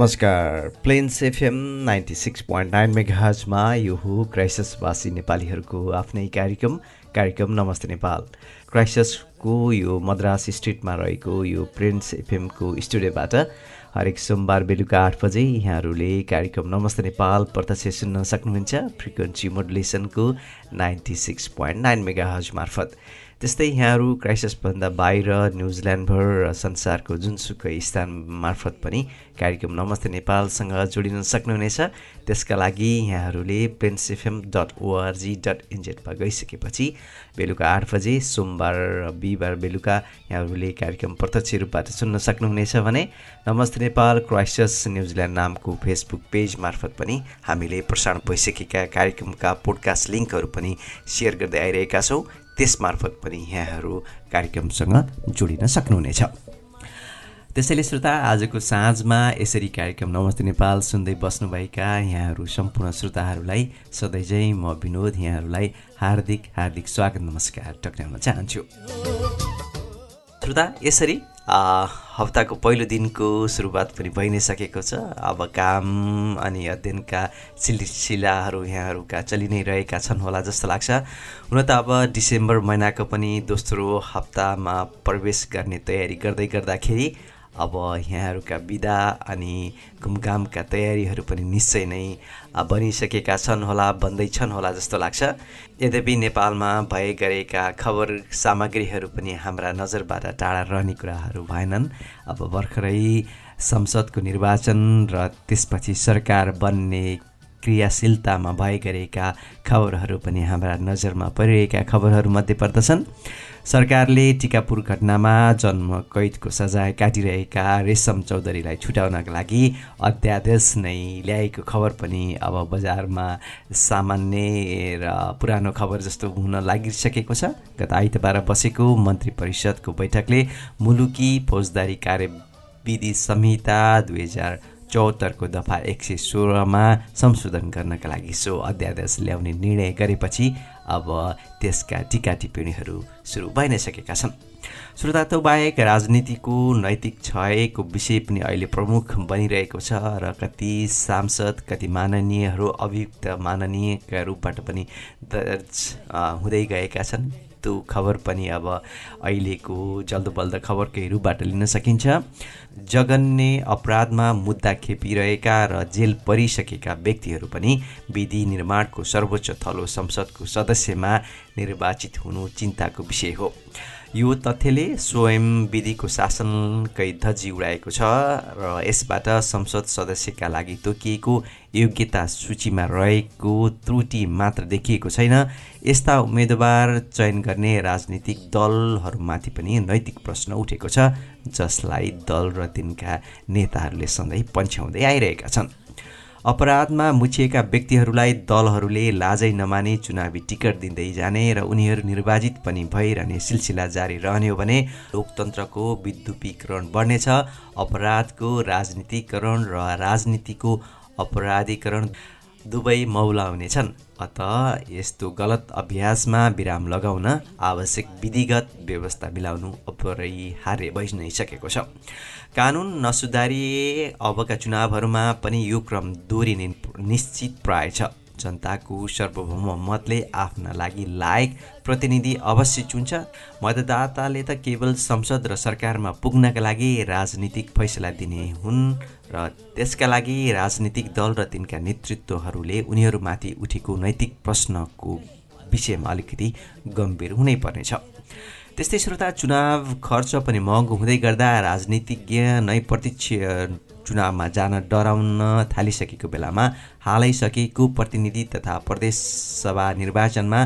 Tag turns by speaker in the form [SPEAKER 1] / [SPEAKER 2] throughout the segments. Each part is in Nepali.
[SPEAKER 1] नमस्कार। Plains FM ninety six point nine मेगाजमा यो हो क्राइसिसवासी नेपालीहरूको आफ्नै कार्यक्रम। कार्यक्रम नमस्ते नेपाल। क्राइसिसको यो मद्रास स्ट्रिटमा रहेको यो प्रिन्स एफएमको स्टुडियोबाट हरेक सोमबार बेलुका आठ बजे यहाँहरूले कार्यक्रम नमस्ते नेपाल प्रत्यक्ष सुन्न सक्नुहुन्छ। Frequency मोडुलेसनको ninety six point nine megahertz मार्फत। त्यस्तै यहाँहरू क्राइसिसभन्दा बाहिर न्युजिल्यान्डभर र संसारको जुनसुकै स्थान मार्फत पनि कार्यक्रम नमस्ते नेपालसँग जोडिन सक्नुहुनेछ। त्यसका लागि यहाँहरूले Plains FM dot ORG dot इन्जेटमा गइसकेपछि बेलुका आठ बजे सोमबार र बिहिबार बेलुका यहाँहरूले कार्यक्रम प्रत्यक्ष रूपबाट सुन्न सक्नुहुनेछ भने नमस्ते नेपाल क्राइसिस न्युजिल्यान्ड नामको फेसबुक पेज मार्फत पनि हामीले प्रसारण भइसकेका कार्यक्रमका पोडकास्ट लिङ्कहरू पनि सेयर गर्दै आइरहेका छौँ। त्यसमार्फत पनि यहाँहरू कार्यक्रमसँग जोडिन सक्नुहुनेछ। त्यसैले श्रोता आजको साँझमा यसरी कार्यक्रम नमस्ते नेपाल सुन्दै बस्नुभएका यहाँहरू सम्पूर्ण श्रोताहरूलाई सधैँझै म विनोद यहाँहरूलाई हार्दिक हार्दिक स्वागत नमस्कार टक्राउन चाहन्छु। श्रोता यसरी हप्ताको पहिलो दिनको सुरुवात पनि भइ नै सकेको छ। अब काम अनि अध्ययनका सिलसिलाहरू यहाँहरूका चलि नै रहेका छन् होला जस्तो लाग्छ। हुन त अब डिसेम्बर महिनाको पनि दोस्रो हप्तामा प्रवेश गर्ने तयारी गर्दै गर्दाखेरि अब यहाँहरूका विदा अनि घुमघामका तयारीहरू पनि निश्चय नै बनिसकेका छन् होला बन्दैछन् होला जस्तो लाग्छ। यद्यपि नेपालमा भए गरेका खबर सामग्रीहरू पनि हाम्रा नजरबाट टाढा रहने कुराहरू भएनन्। अब भर्खरै संसदको निर्वाचन र त्यसपछि सरकार बन्ने क्रियाशीलतामा गरेका खबरहरू पनि हाम्रा नजरमा परिरहेका खबरहरूमध्ये पर्दछन्। सरकारले टिकापुर घटनामा जन्म कैदको सजाय काटिरहेका रेशम चौधरीलाई छुट्याउनका लागि अध्यादेश नै ल्याएको खबर पनि अब बजारमा सामान्य र पुरानो खबर जस्तो हुन लागिसकेको छ। गत आइतबार बसेको मन्त्री परिषदको बैठकले मुलुकी फौजदारी कार्यविधि संहिता दुई हजार चौहत्तरको दफा एक सय सोह्रमा संशोधन गर्नका लागि सो अध्यादेश ल्याउने निर्णय गरेपछि अब त्यसका टिका टिप्पणीहरू सुरु भइ नै सकेका छन्। श्रोता बाहेक राजनीतिको नैतिक क्षयको विषय पनि अहिले प्रमुख बनिरहेको छ र कति सांसद कति माननीयहरू अभियुक्त माननीयका रूपबाट पनि दर्ज हुँदै गएका छन्। त्यो खबर पनि अब अहिलेको जल्दो बल्द खबरकै रूपबाट लिन सकिन्छ। जगन्ने अपराधमा मुद्दा खेपिरहेका र जेल परिसकेका व्यक्तिहरू पनि विधि निर्माणको सर्वोच्च थलो संसदको सदस्यमा निर्वाचित हुनु चिन्ताको विषय हो। यो तथ्यले स्वयं विधिको शासनकै धजी उडाएको छ र यसबाट संसद सदस्यका लागि तोकिएको योग्यता सूचीमा रहेको त्रुटि मात्र देखिएको छैन। यस्ता उम्मेदवार चयन गर्ने राजनीतिक दलहरूमाथि पनि नैतिक प्रश्न उठेको छ जसलाई दल र तिनका नेताहरूले सधैँ पन्छ्याउँदै आइरहेका छन्। अपराधमा मुछिएका व्यक्तिहरूलाई दलहरूले लाजै नमाने चुनावी टिकट दिँदै जाने र उनीहरू निर्वाचित पनि भइरहने सिलसिला जारी रहने हो भने लोकतन्त्रको विद्युपीकरण बढ्नेछ अपराधको राजनीतिकरण र राजनीतिको अपराधीकरण दुवै मौला हुनेछन्। अत यस्तो गलत अभ्यासमा विराम लगाउन आवश्यक विधिगत व्यवस्था मिलाउनु अपरिहार्य भइ नै सकेको छ। कानुन नसुधारिए अबका चुनावहरूमा पनि यो क्रम दोहोरिने निश्चित प्राय छ। जनताको सार्वभौम मतले आफ्ना लागि लायक प्रतिनिधि अवश्य चुन्छ। मतदाताले त केवल संसद र सरकारमा पुग्नका लागि राजनीतिक फैसला दिने हुन् र त्यसका लागि राजनीतिक दल र तिनका नेतृत्वहरूले उनीहरूमाथि उठेको नैतिक प्रश्नको विषयमा अलिकति गम्भीर हुनै पर्नेछ। त्यस्तै श्रोता चुनाव खर्च पनि महँगो हुँदै गर्दा राजनीतिज्ञ नै प्रत्यक्ष चुनावमा जान डराउन थालिसकेको बेलामा हालै सकेको प्रतिनिधि तथा प्रदेशसभा निर्वाचनमा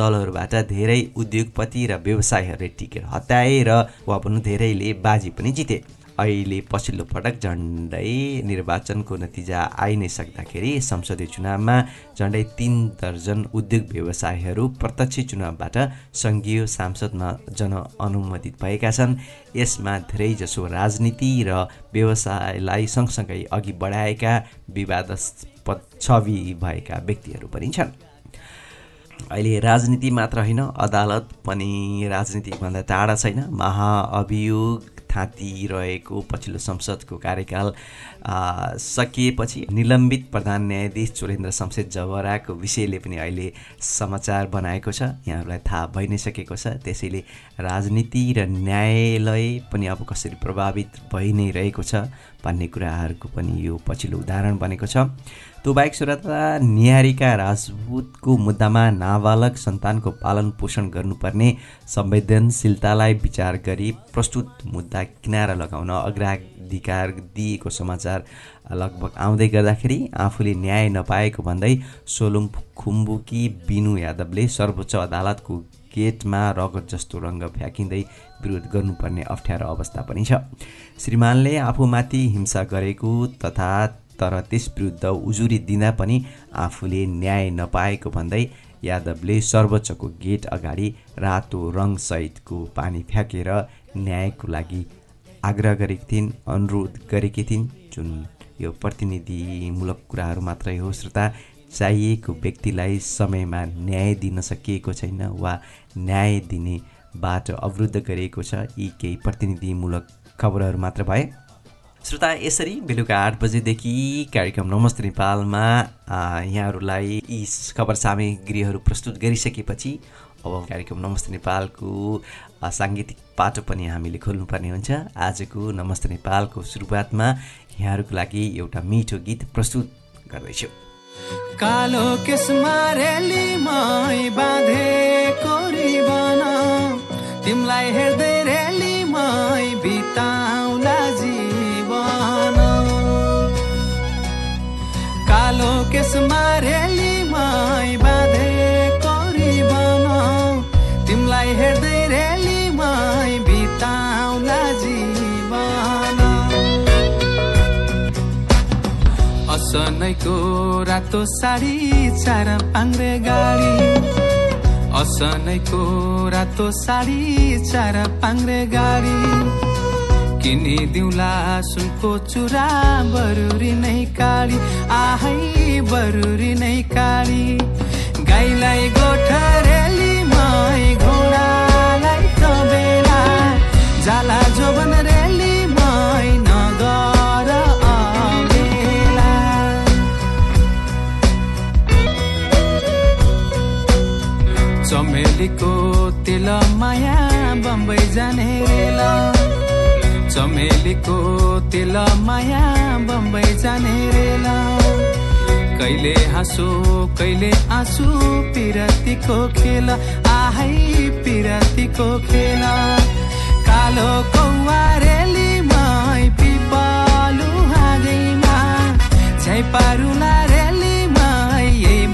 [SPEAKER 1] दलहरूबाट धेरै उद्योगपति र व्यवसायीहरूले टिकट हताए र वा पनि धेरैले बाजी पनि जिते। अहिले पछिल्लो पटक झन्डै निर्वाचनको नतिजा आइ नै सक्दाखेरि संसदीय चुनावमा झन्डै तिन दर्जन उद्योग व्यवसायीहरू प्रत्यक्ष चुनावबाट सङ्घीय सांसदमा जनअनुमोदित भएका छन्। यसमा धेरैजसो राजनीति र व्यवसायलाई सँगसँगै अघि बढाएका विवादास्पद छवि भएका व्यक्तिहरू पनि छन्। अहिले राजनीति मात्र होइन अदालत पनि राजनीतिभन्दा टाढा छैन। महाअभियोग थाँती रहेको पछिल्लो संसदको कार्यकाल सकिएपछि निलम्बित प्रधान न्यायाधीश चोरेन्द्र शमशेद जवराको विषयले पनि अहिले समाचार बनाएको छ। यहाँहरूलाई थाहा भइ नै सकेको छ। त्यसैले राजनीति र न्यायालय पनि अब कसरी प्रभावित भइ नै रहेको छ भन्ने कुराहरूको पनि यो पछिल्लो उदाहरण बनेको छ। त्यो बाहेक श्रोता निहारीका राजपूतको मुद्दामा नाबालक सन्तानको पालन पोषण गर्नुपर्ने संवेदनशीलतालाई विचार गरी प्रस्तुत मुद्दा किनारा लगाउन अग्राधिकार दिएको समाचार लगभग आउँदै गर्दाखेरि आफूले न्याय नपाएको भन्दै सोलुङ खुम्बुकी बिनु यादवले सर्वोच्च अदालतको गेटमा रगत जस्तो रङ्ग फ्याँकिँदै विरोध गर्नुपर्ने अप्ठ्यारो अवस्था पनि छ। श्रीमानले आफूमाथि हिंसा गरेको तथा तर त्यस विरुद्ध उजुरी दिँदा पनि आफूले न्याय नपाएको भन्दै यादवले सर्वोच्चको गेट अगाडि रातो रङसहितको पानी फ्याँकेर न्यायको लागि आग्रह गरेकी थिइन् अनुरोध गरेकी थिइन्। जुन यो प्रतिनिधिमूलक कुराहरू मात्रै हो श्रोता चाहिएको व्यक्तिलाई समयमा न्याय दिन सकिएको छैन वा न्याय दिने बाटो अवरुद्ध गरिएको छ। यी केही प्रतिनिधिमूलक खबरहरू मात्र भए श्रोता यसरी बेलुका आठ बजेदेखि कार्यक्रम नमस्ते नेपालमा यहाँहरूलाई यी खबर सामग्रीहरू प्रस्तुत गरिसकेपछि अब कार्यक्रम नमस्ते नेपालको साङ्गीतिक पाटो पनि हामीले खोल्नुपर्ने हुन्छ। आजको नमस्ते नेपालको सुरुवातमा यहाँहरूको लागि एउटा मिठो गीत प्रस्तुत गर्दैछु। कालो केसमा तिमीलाई हेर्दै रातो साडी चार पाङ्रे गाडी। असनैको रातो साडी चार पाङ्रे गाडी। किनिदिउँला सुनको चुरा बरुरी नै काली। आहै बरुरी नै काली। गाईलाई गोठरेली मै घोडालाई तबेला जाला जोबन चमेलीको तेल माया बम्बई जाने रेला। चमेलीको तेल माया बम्बई जाने रेला। कहिले हाँसो कहिले आँसु पिरतीको खेल। आहै पिरतीको खेल। कालो कौवा रेलीमै पिपलु हाँगैमा। झै पारुला रेलीमै यही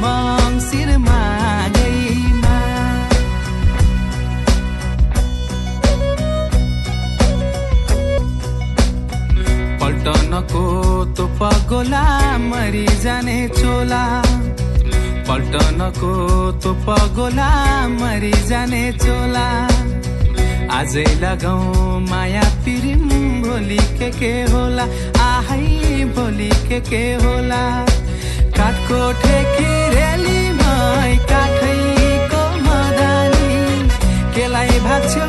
[SPEAKER 1] पल्टनको तोप गोला मरि जाने चोला। पल्टनको तोप गोला मरि जाने चोला। आजै लगाउ माया पिरिम भोलि के के होला? आहै भोलि के के होला? काठको ठेकी रेली मै काठैको मदानी। केलाई भाग्छौ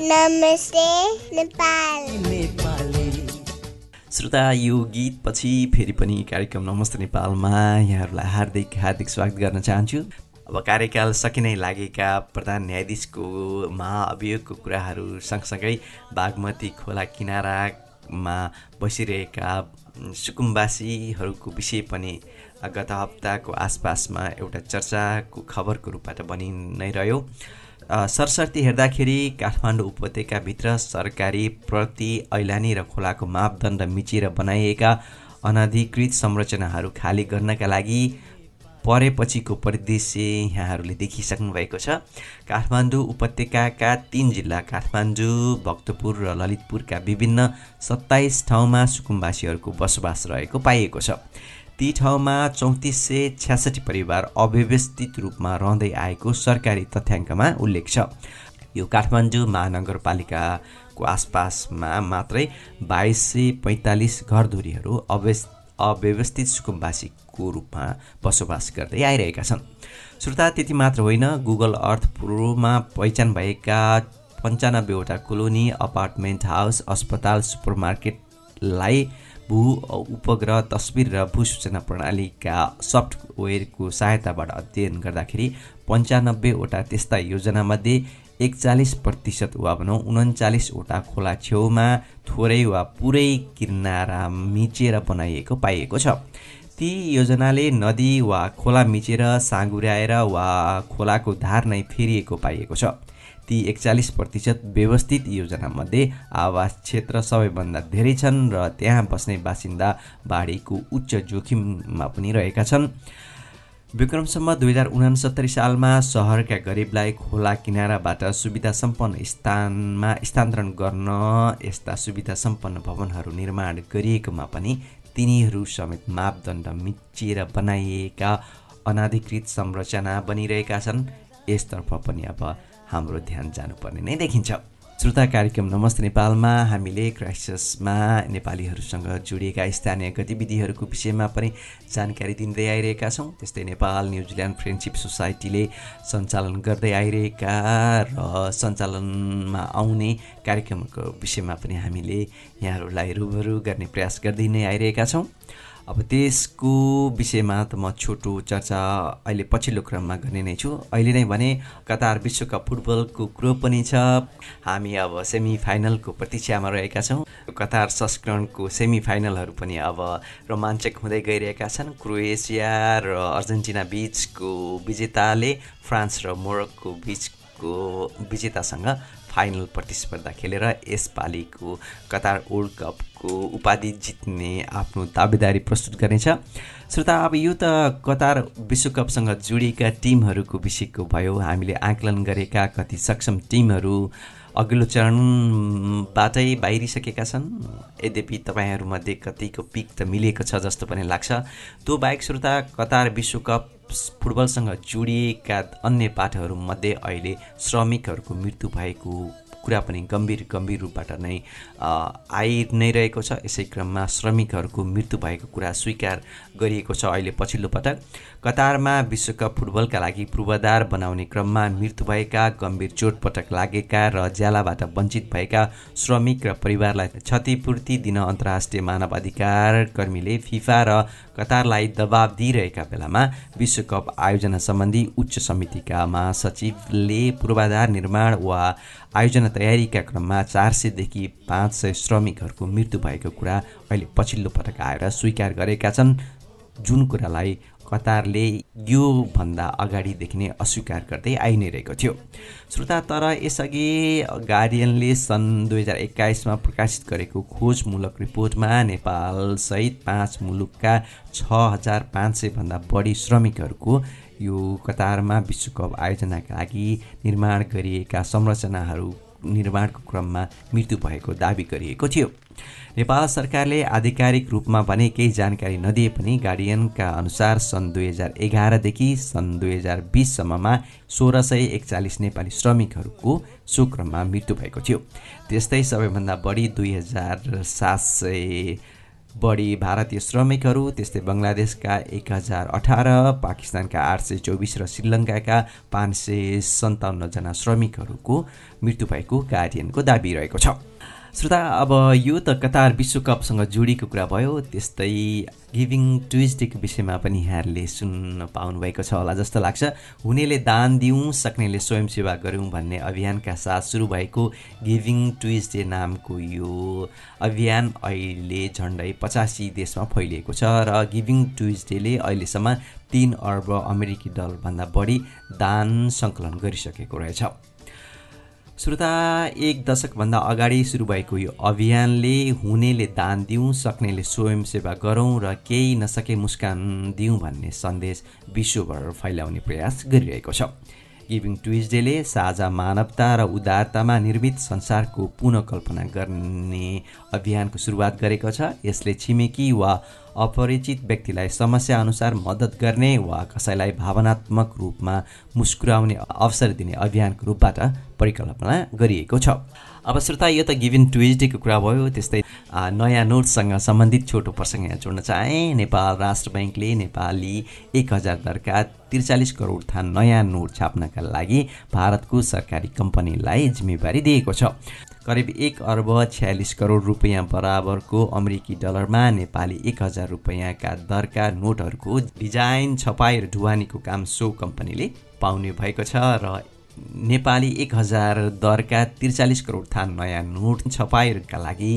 [SPEAKER 1] नमस्ते नेपाल। श्रोता यो गीत पछि फेरि पनि कार्यक्रम नमस्ते नेपालमा यहाँहरूलाई हार्दिक हार्दिक स्वागत गर्न चाहन्छु। अब कार्यकाल सकिनै लागेका प्रधान न्यायाधीशको महाअभियोगको कुराहरू सँगसँगै बागमती खोला किनारामा बसिरहेका सुकुम्बासीहरूको विषय पनि गत हप्ताको आसपासमा एउटा चर्चाको खबरको रूपबाट बनि नै रह्यो। सरसर्ती हेर्दाखेरि काठमाडौँ उपत्यकाभित्र सरकारी प्रति ऐलानी र खोलाको मापदण्ड मिचेर बनाइएका अनधिकृत संरचनाहरू खाली गर्नका लागि परेपछिको परिदृश्य यहाँहरूले देखिसक्नु भएको छ। काठमाडौँ उपत्यकाका तिन जिल्ला काठमाडौँ भक्तपुर र ललितपुरका विभिन्न सत्ताइस ठाउँमा सुकुम्बासीहरूको बसोबास रहेको पाइएको छ। ती ठाउँमा चौतिस सय छ्यासठी परिवार अव्यवस्थित रूपमा रहँदै आएको सरकारी तथ्याङ्कमा उल्लेख छ। यो काठमाडौँ महानगरपालिकाको आसपासमा मात्रै बाइस सय पैँतालिस घरधुरीहरू अव्यस् अव्यवस्थित सुकुम्बासीको रूपमा बसोबास गर्दै आइरहेका छन्। श्रोता त्यति मात्र होइन गुगल अर्थ पूर्वमा पहिचान भएका पन्चानब्बेवटा कोलोनी अपार्टमेन्ट हाउस अस्पताल सुपरमार्केटलाई भू उपग्रह तस्बिर र भू सूचना प्रणालीका सफ्टवेयरको सहायताबाट अध्ययन गर्दाखेरि पन्चानब्बेवटा त्यस्ता योजनामध्ये एकचालिस प्रतिशत वा भनौँ उन्चालिसवटा खोला छेउमा थोरै वा पुरै किनारा मिचेर बनाइएको पाइएको छ। ती योजनाले नदी वा खोला मिचेर साँगुर्याएर वा खोलाको धार नै फेरिएको पाइएको छ। ती एकचालिस प्रतिशत व्यवस्थित योजनामध्ये आवास क्षेत्र सबैभन्दा धेरै छन् र त्यहाँ बस्ने बासिन्दा बाढीको उच्च जोखिममा पनि रहेका छन्। विक्रमसम्म दुई हजार उनासत्तरी सालमा सहरका गरिबलाई खोला किनाराबाट सुविधा सम्पन्न स्थानमा स्थानान्तरण गर्न यस्ता सुविधा सम्पन्न भवनहरू निर्माण गरिएकोमा पनि तिनीहरू समेत मापदण्ड मिचिएर बनाइएका अनाधिकृत संरचना बनिरहेका छन्। यसतर्फ पनि अब हाम्रो ध्यान जानुपर्ने नै देखिन्छ। श्रोता कार्यक्रम नमस्ते नेपालमा हामीले क्राइसिसमा नेपालीहरूसँग जोडिएका स्थानीय गतिविधिहरूको विषयमा पनि जानकारी दिँदै आइरहेका छौँ। त्यस्तै नेपाल न्युजिल्यान्ड फ्रेन्डसिप सोसाइटीले सञ्चालन गर्दै आइरहेका र सञ्चालनमा आउने कार्यक्रमको विषयमा पनि हामीले यहाँहरूलाई रुबरु गर्ने प्रयास गर्दै नै आइरहेका छौँ। अब त्यसको विषयमा त म छोटो चर्चा अहिले पछिल्लो क्रममा गर्ने नै छु। अहिले नै भने कतार विश्वकप फुटबलको कुरो पनि छ। हामी अब सेमी फाइनलको प्रतीक्षामा रहेका छौँ। कतार संस्करणको सेमी फाइनलहरू पनि अब रोमाञ्चक हुँदै गइरहेका छन्। क्रोएसिया र अर्जेन्टिना बिचको विजेताले फ्रान्स र मोरक्को बिचको विजेतासँग फाइनल प्रतिस्पर्धा खेलेर यसपालिको कतार वर्ल्ड कपको उपाधि जित्ने आफ्नो दावेदारी प्रस्तुत गर्नेछ। श्रोता अब यो त कतार विश्वकपसँग जोडिएका टिमहरूको विषयको भयो। हामीले आकलन गरेका कति सक्षम टिमहरू अघिल्लो चरणबाटै बाहिरिसकेका छन्। यद्यपि तपाईँहरूमध्ये कतिको पिक त मिलेको छ जस्तो पनि लाग्छ। त्यो बाहेक श्रोता कतार विश्वकप फुटबलसँग जोडिएका अन्य पाठहरूमध्ये अहिले श्रमिकहरूको मृत्यु भएको कुरा पनि गम्भीर गम्भीर रूपबाट नै आइ नै रहेको छ। यसै क्रममा श्रमिकहरूको मृत्यु भएको कुरा स्वीकार गरिएको छ अहिले पछिल्लो पटक। कतारमा विश्वकप फुटबलका लागि पूर्वाधार बनाउने क्रममा मृत्यु भएका गम्भीर चोटपटक लागेका र ज्यालाबाट वञ्चित भएका श्रमिक र परिवारलाई क्षतिपूर्ति दिन अन्तर्राष्ट्रिय मानव अधिकार कर्मीले फिफा र कतारलाई दबाब दिइरहेका बेलामा विश्वकप आयोजना सम्बन्धी उच्च समितिका महासचिवले पूर्वाधार निर्माण वा आयोजना तयारीका क्रममा चार सयदेखि पाँच सय श्रमिकहरूको मृत्यु भएको कुरा अहिले पछिल्लो पटक आएर स्वीकार गरेका छन्। जुन कुरालाई कतारले योभन्दा अगाडिदेखि नै अस्वीकार गर्दै आइ नै रहेको थियो। श्रोता तर यसअघि गार्डियनले सन् दुई हजार एक्काइसमा प्रकाशित गरेको खोजमूलक रिपोर्टमा नेपालसहित पाँच मुलुकका छ हजार पाँच सयभन्दा बढी श्रमिकहरूको यो कतारमा विश्वकप आयोजनाका लागि निर्माण गरिएका संरचनाहरू निर्माणको क्रममा मृत्यु भएको दावी गरिएको थियो। नेपाल सरकारले आधिकारिक रूपमा भने केही जानकारी नदिए पनि गार्डियनका अनुसार सन् दुई हजार एघारदेखि सन् दुई हजार बिससम्ममा सोह्र सय एकचालिस नेपाली श्रमिकहरूको सो क्रममा मृत्यु भएको थियो। त्यस्तै सबैभन्दा बढी दुई हजार सात सय बढी भारतीय श्रमिकहरू त्यस्तै बङ्गलादेशका एक हजार अठार पाकिस्तानका आठ सय चौबिस र श्रीलङ्काका पाँच सय सन्ताउन्नजना श्रमिकहरूको मृत्यु भएको गार्डियनको दाबी रहेको छ। श्रोता अब यो त कतार विश्वकपसँग जोडिएको कुरा भयो त्यस्तै गिभिङ ट्युजडेको विषयमा पनि यहाँहरूले सुन्न पाउनुभएको छ होला जस्तो लाग्छ। हुनेले दान दिउँ सक्नेले स्वयंसेवा गरौँ भन्ने अभियानका साथ सुरु भएको गिभिङ ट्युजडे नामको यो अभियान अहिले झन्डै पचासी देशमा फैलिएको छ र गिभिङ ट्युजडेले अहिलेसम्म तिन अर्ब अमेरिकी डलरभन्दा बढी दान सङ्कलन गरिसकेको रहेछ। श्रोता एक दशकभन्दा अगाडि सुरु भएको यो अभियानले हुनेले दान दिउँ सक्नेले स्वयंसेवा गरौँ र केही नसके मुस्कान दिउँ भन्ने सन्देश विश्वभर फैलाउने प्रयास गरिरहेको छ। गिभिङ ट्युजडेले साझा मानवता र उदारतामा निर्मित संसारको पुनकल्पना गर्ने अभियानको सुरुवात गरेको छ। यसले छिमेकी वा अपरिचित व्यक्तिलाई समस्या अनुसार मद्दत गर्ने वा कसैलाई भावनात्मक रूपमा मुस्कुराउने अवसर दिने अभियानको रूपबाट परिकल्पना गरिएको छ। अब श्रोता यो त गिभिन ट्युजडेको कुरा भयो त्यस्तै नयाँ नोटसँग सम्बन्धित छोटो प्रसङ्ग यहाँ जोड्न चाहे। नेपाल राष्ट्र ब्याङ्कले नेपाली एक हजार दरका त्रिचालिस करोड थान नयाँ नोट छाप्नका लागि भारतको सरकारी कम्पनीलाई जिम्मेवारी दिएको छ। करिब एक अर्ब छ्यालिस करोड रुपियाँ बराबरको अमेरिकी डलरमा नेपाली एक हजार रुपियाँका दरका नोटहरूको डिजाइन छपाई र ढुवानीको काम सो कम्पनीले पाउने भएको छ र नेपाली एक हजार दरका त्रिचालिस करोड थान नयाँ नोट छपाईका लागि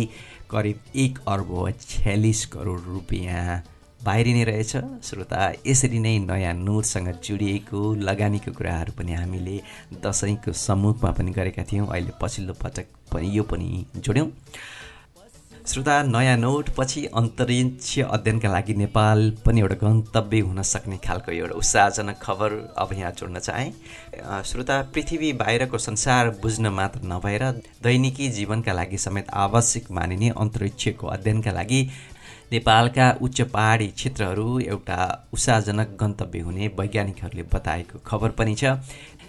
[SPEAKER 1] करिब एक अर्ब छ्यालिस करोड रुपियाँ बाहिरिने रहेछ। श्रोता यसरी नै नयाँ नोटसँग जोडिएको लगानीको कुराहरू पनि हामीले दसैँको सम्मुखमा पनि गरेका थियौँ। अहिले पछिल्लो पटक पनि यो पनि जोड्यौँ। श्रोता नयाँ नोट पछि अन्तरिक्ष अध्ययनका लागि नेपाल पनि एउटा गन्तव्य हुन सक्ने खालको एउटा उत्साहजनक खबर अब यहाँ जोड्न चाहेँ। श्रोता पृथ्वी बाहिरको संसार बुझ्न मात्र नभएर दैनिकी जीवनका लागि समेत आवश्यक मानिने अन्तरिक्षको अध्ययनका लागि नेपालका उच्च पहाडी क्षेत्रहरू एउटा उत्साहजनक गन्तव्य हुने वैज्ञानिकहरूले बताएको खबर पनि छ।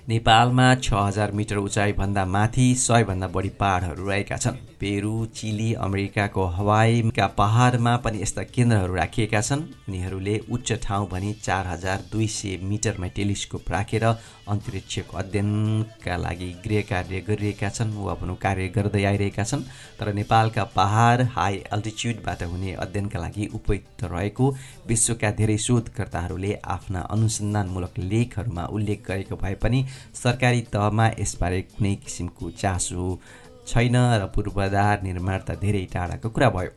[SPEAKER 1] नेपालमा छ हजार मिटर उचाइभन्दा माथि सयभन्दा बढी पहाडहरू रहेका छन्। पेरु चिली अमेरिकाको हवाईका पहाडमा पनि यस्ता केन्द्रहरू राखिएका छन्। उनीहरूले उच्च ठाउँ भनी चार हजार दुई सय मिटरमा टेलिस्कोप राखेर अन्तरिक्षको अध्ययनका लागि गृह कार्य गरिरहेका छन् वा भनौँ कार्य गर्दै आइरहेका छन्। तर नेपालका पहाड हाई अल्टिच्युडबाट हुने अध्ययनका लागि उपयुक्त रहेको विश्वका धेरै शोधकर्ताहरूले आफ्ना अनुसन्धानमूलक लेखहरूमा उल्लेख गरेको भए पनि सरकारी तहमा यसबारे कुनै किसिमको चासो छैन र पूर्वाधार निर्माण त धेरै टाढाको कुरा भयो।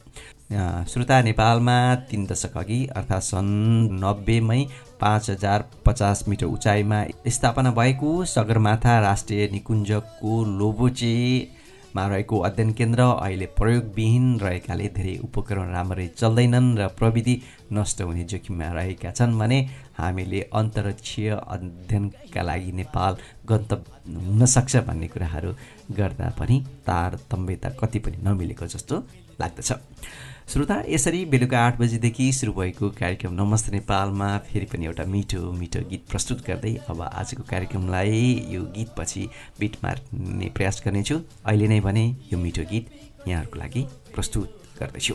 [SPEAKER 1] श्रोता नेपालमा तिन दशक अघि अर्थात् सन् नब्बेमै पाँच हजार पचास मिटर उचाइमा स्थापना भएको सगरमाथा राष्ट्रिय निकुञ्जको लोबोचे मा रहेको अध्ययन केन्द्र अहिले प्रयोगविहीन रहेकाले धेरै उपकरण राम्ररी चल्दैनन् र प्रविधि नष्ट हुने जोखिममा रहेका छन् भने हामीले अन्तरिक्षीय अध्ययनका लागि नेपाल गन्तव्य हुनसक्छ भन्ने कुराहरू गर्दा पनि तारतम्यता कति पनि नमिलेको जस्तो लाग्दछ। श्रोता यसरी बेलुका आठ बजीदेखि सुरु भएको कार्यक्रम नमस्ते नेपालमा फेरि पनि एउटा मिठो मिठो गीत प्रस्तुत गर्दै अब आजको कार्यक्रमलाई यो गीतपछि बिट मार्ने प्रयास गर्नेछु। अहिले नै भने यो मिठो गीत यहाँहरूको लागि प्रस्तुत गर्दैछु।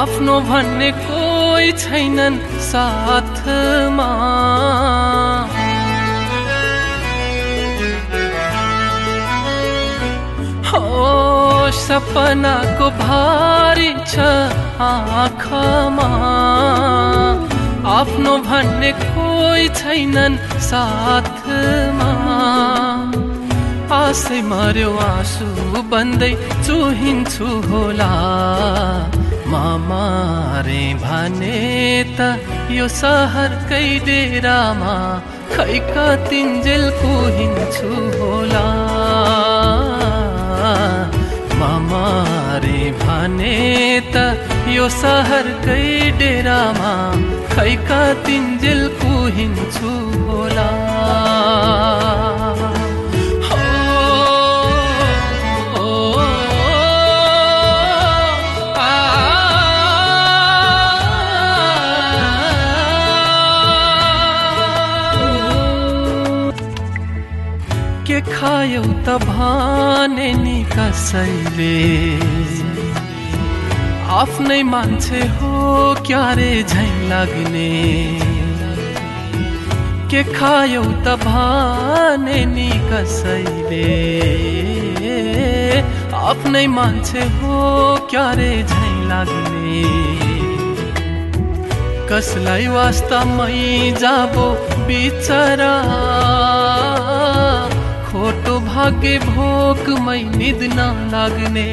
[SPEAKER 2] आफ्नो भन्ने कोही छैनन् साथमा। सपनाको भारी छ आँखामा। आफ्नो भन्ने कोही छैनन् साथमा। आशै मर्यो आँसु बन्दै चुहिन्छु होला। मामारे भने त यो सहरकै डेरामा खै कतिन्जेल कुहिन्छु होला। मामारे भने त यो सहरकै डेरामा खै कतिन्जेल कुहिन्छु होला खायौ त भने नि कसैले। आफ्नै मान्छे हो क्यारे झै लाग्ने। के खायौ त भने नि कसैले? आफ्नै मान्छे हो क्यारे झै लाग्ने। कसलाई वास्तवमै जाबो बिचरा? खोटो भाग्य भोकमै निद लाग्ने।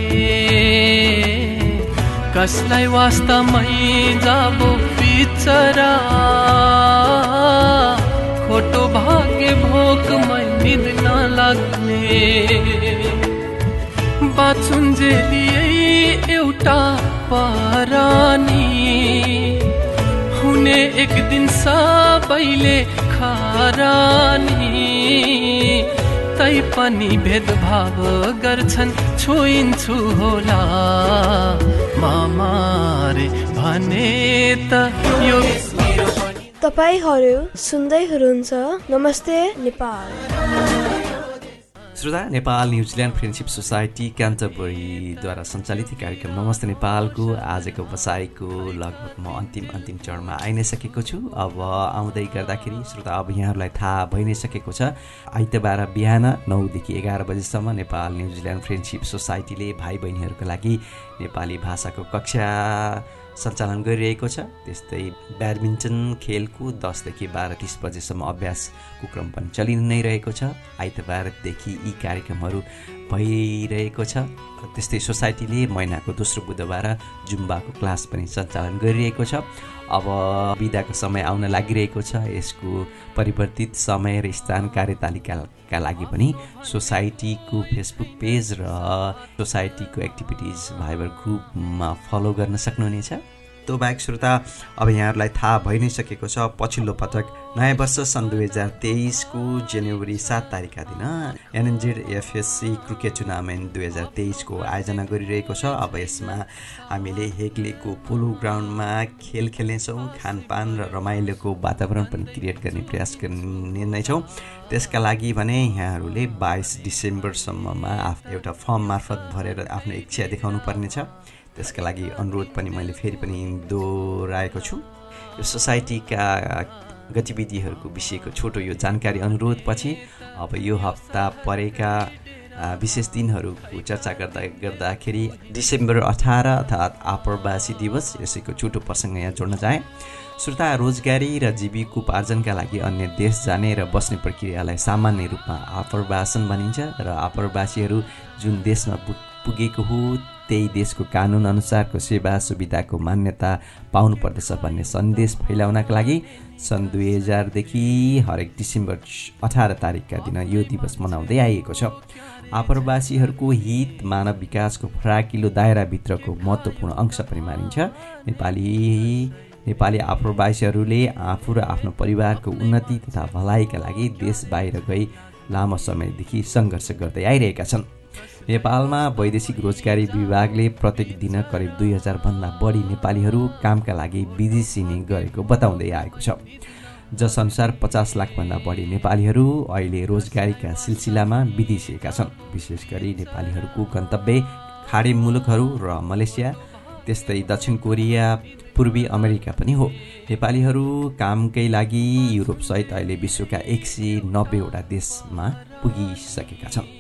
[SPEAKER 2] कसलाई वास्तवमै जाबो बिचरा खोटो भाग्य निद नलाग्ने बाचुन्जेली एउटा परानी। हुने एक दिन सबैले खरानी। तै पनि भेदभाव गर्छन् छोइन्छु होला। मामारे भने त यो
[SPEAKER 3] तपाईँहरू सुन्दै हुनुहुन्छ नमस्ते नेपाल।
[SPEAKER 1] श्रोता Nepal New Zealand friendship society क्यान्टबरीद्वारा सञ्चालित कार्यक्रम नमस्ते नेपालको आजको बसाइको लगभग म अन्तिम अन्तिम चरणमा आइ नै सकेको छु। अब आउँदै गर्दाखेरि श्रोता अब यहाँहरूलाई थाहा भइ नै सकेको छ। आइतबार बिहान नौदेखि एघार बजीसम्म नेपाल न्युजिल्यान्ड फ्रेन्डसिप सोसाइटीले भाइ बहिनीहरूको लागि नेपाली भाषाको कक्षा सञ्चालन गरिरहेको छ। त्यस्तै ब्याडमिन्टन खेलको दसदेखि बाह्र तिस बजेसम्म अभ्यासको क्रम पनि चलि नै रहेको छ। आइतबारदेखि यी कार्यक्रमहरू भइरहेको छ। त्यस्तै सोसाइटीले महिनाको दोस्रो बुधबार जुम्बाको क्लास पनि सञ्चालन गरिरहेको छ। अब बिदाको समय आउन लागिरहेको छ। यसको परिवर्तित समय र स्थान कार्यतालिकाका लागि पनि सोसाइटीको फेसबुक पेज र सोसाइटीको एक्टिभिटिज भाइबर ग्रुपमा फलो गर्न सक्नुहुनेछ। त्यो बाहेक श्रोता अब यहाँहरूलाई थाहा भइ नै सकेको छ पछिल्लो पटक नयाँ वर्ष सन् दुई हजार तेइसको जनवरी सात तारिकका दिन एनएनजेड एफएससी क्रिकेट टुर्नामेन्ट दुई हजार तेइसको आयोजना गरिरहेको छ। अब यसमा हामीले हेग्लेको पोलो ग्राउन्डमा खेल खेल्नेछौँ खानपान र रमाइलोको वातावरण पनि क्रिएट गर्ने प्रयास गर्ने नै छौँ। त्यसका लागि भने यहाँहरूले बाइस डिसेम्बरसम्ममा आफ एउटा फर्म मार्फत भरेर आफ्नो इच्छा देखाउनु पर्नेछ त्यसका लागि अनुरोध पनि मैले फेरि पनि दोहोऱ्याएको छु। यो सोसाइटीका गतिविधिहरूको विषयको छोटो यो जानकारी अनुरोधपछि अब यो हप्ता परेका विशेष दिनहरूको चर्चा गर्दा गर्दाखेरि डिसेम्बर अठार अर्थात् आप्रवासी दिवस यसैको छोटो प्रसङ्ग यहाँ जोड्न चाहे। श्रोता रोजगारी र जीविकोपार्जनका लागि अन्य देश जाने र बस्ने प्रक्रियालाई सामान्य रूपमा आप्रवासन भनिन्छ र आप्रवासीहरू जुन देशमा पुगेको हो त्यही देशको कानुन अनुसारको सेवा सुविधाको मान्यता पाउनुपर्दछ भन्ने सन्देश फैलाउनका लागि सन् दुई हजारदेखि हरेक डिसेम्बर अठार तारिकका दिन यो दिवस मनाउँदै आइएको छ। आप्रवासीहरूको हित मानव विकासको फराकिलो दायराभित्रको महत्त्वपूर्ण अंश पनि मानिन्छ। नेपाली नेपाली आप्रवासीहरूले आफू र आफ्नो परिवारको उन्नति तथा भलाइका लागि देश बाहिर गई लामो समयदेखि सङ्घर्ष गर्दै आइरहेका छन्। नेपालमा वैदेशिक रोजगारी विभागले प्रत्येक दिन करिब दुई हजारभन्दा बढी नेपालीहरू कामका लागि विदेशिने गरेको बताउँदै आएको छ। जसअनुसार पचास लाखभन्दा बढी नेपालीहरू अहिले रोजगारीका सिलसिलामा विदेशिएका छन्। विशेष गरी नेपालीहरूको गन्तव्य खाडी मुलुकहरू र मलेसिया त्यस्तै दक्षिण कोरिया पूर्वी अमेरिका पनि हो। नेपालीहरू कामकै लागि युरोपसहित अहिले विश्वका एक सय नब्बेवटा देशमा पुगिसकेका छन्।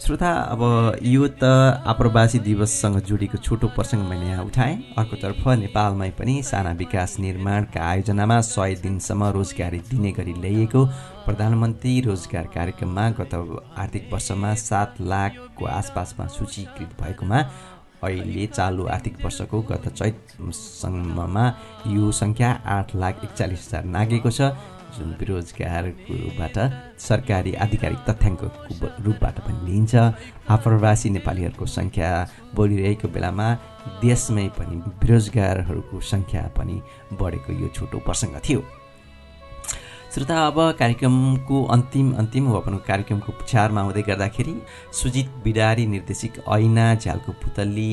[SPEAKER 1] श्रोता अब यो त आप्रवासी दिवससँग जोडिएको छोटो प्रसङ्ग मैले यहाँ उठाएँ। अर्कोतर्फ नेपालमै पनि साना विकास निर्माणका आयोजनामा सय दिनसम्म रोजगारी दिने गरी ल्याइएको प्रधानमन्त्री रोजगार कार्यक्रममा गत आर्थिक वर्षमा सात लाखको आसपासमा सूचीकृत भएकोमा अहिले चालु आर्थिक वर्षको गत चैतसम्ममा यो सङ्ख्या आठ लाख एकचालिस हजार नागेको छ। जुन बेरोजगारको रूपबाट सरकारी आधिकारिक तथ्याङ्कको रूपबाट पनि लिइन्छ। आप्रवासी नेपालीहरूको सङ्ख्या बढिरहेको बेलामा देशमै पनि बेरोजगारहरूको सङ्ख्या पनि बढेको यो छोटो प्रसङ्ग थियो। श्रोता अब कार्यक्रमको अन्तिम अन्तिम अपन कार्यक्रमको पुछारमा आउँदै गर्दाखेरि सुजित बिडारी निर्देशिक ऐना झ्यालको पुतली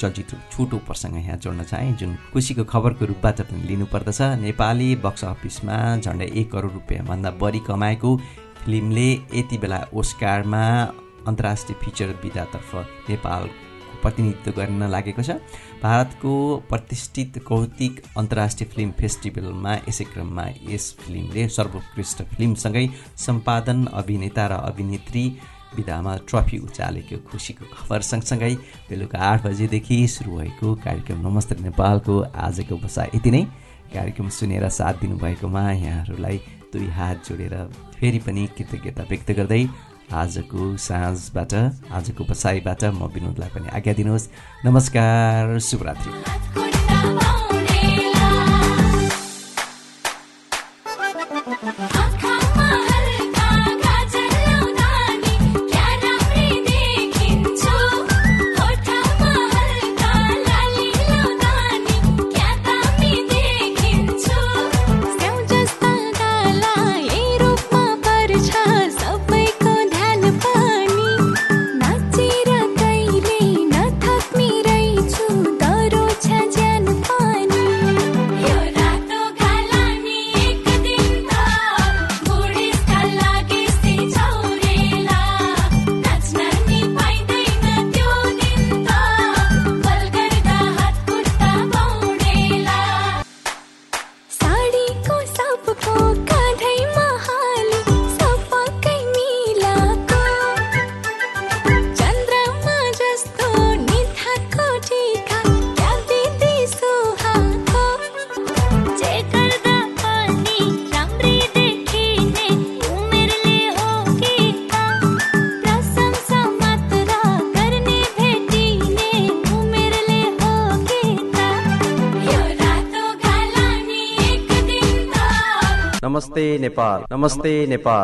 [SPEAKER 1] चलचित्र छोटो प्रसङ्ग यहाँ जोड्न चाहे जुन खुसीको खबरको रूपबाट पनि लिनुपर्दछ। नेपाली बक्स अफिसमा झन्डै एक करोड रुपियाँभन्दा बढी कमाएको फिल्मले यति बेला ओस्कारमा अन्तर्राष्ट्रिय फिचर विधातर्फ नेपाल प्रतिनिधित्व गर्न लागेको छ। भारतको प्रतिष्ठित कौतिक अन्तर्राष्ट्रिय फिल्म फेस्टिभलमा यसै क्रममा यस फिल्मले सर्वोत्कृष्ट फिल्मसँगै सम्पादन अभिनेता र अभिनेत्री
[SPEAKER 4] विधामा ट्रफी उचालेको खुसीको खबर सँगसँगै बेलुका आठ बजेदेखि सुरु भएको कार्यक्रम नमस्ते नेपालको आजको बसा यति नै। कार्यक्रम सुनेर साथ दिनुभएकोमा यहाँहरूलाई दुई हात जोडेर फेरि पनि कृतज्ञता व्यक्त गर्दै आजको साँझबाट आजको बसाइबाट म विनोदलाई पनि आज्ञा दिनुहोस्। नमस्कार शुभरात्रि।
[SPEAKER 5] नेपाल। नमस्ते नेपाल।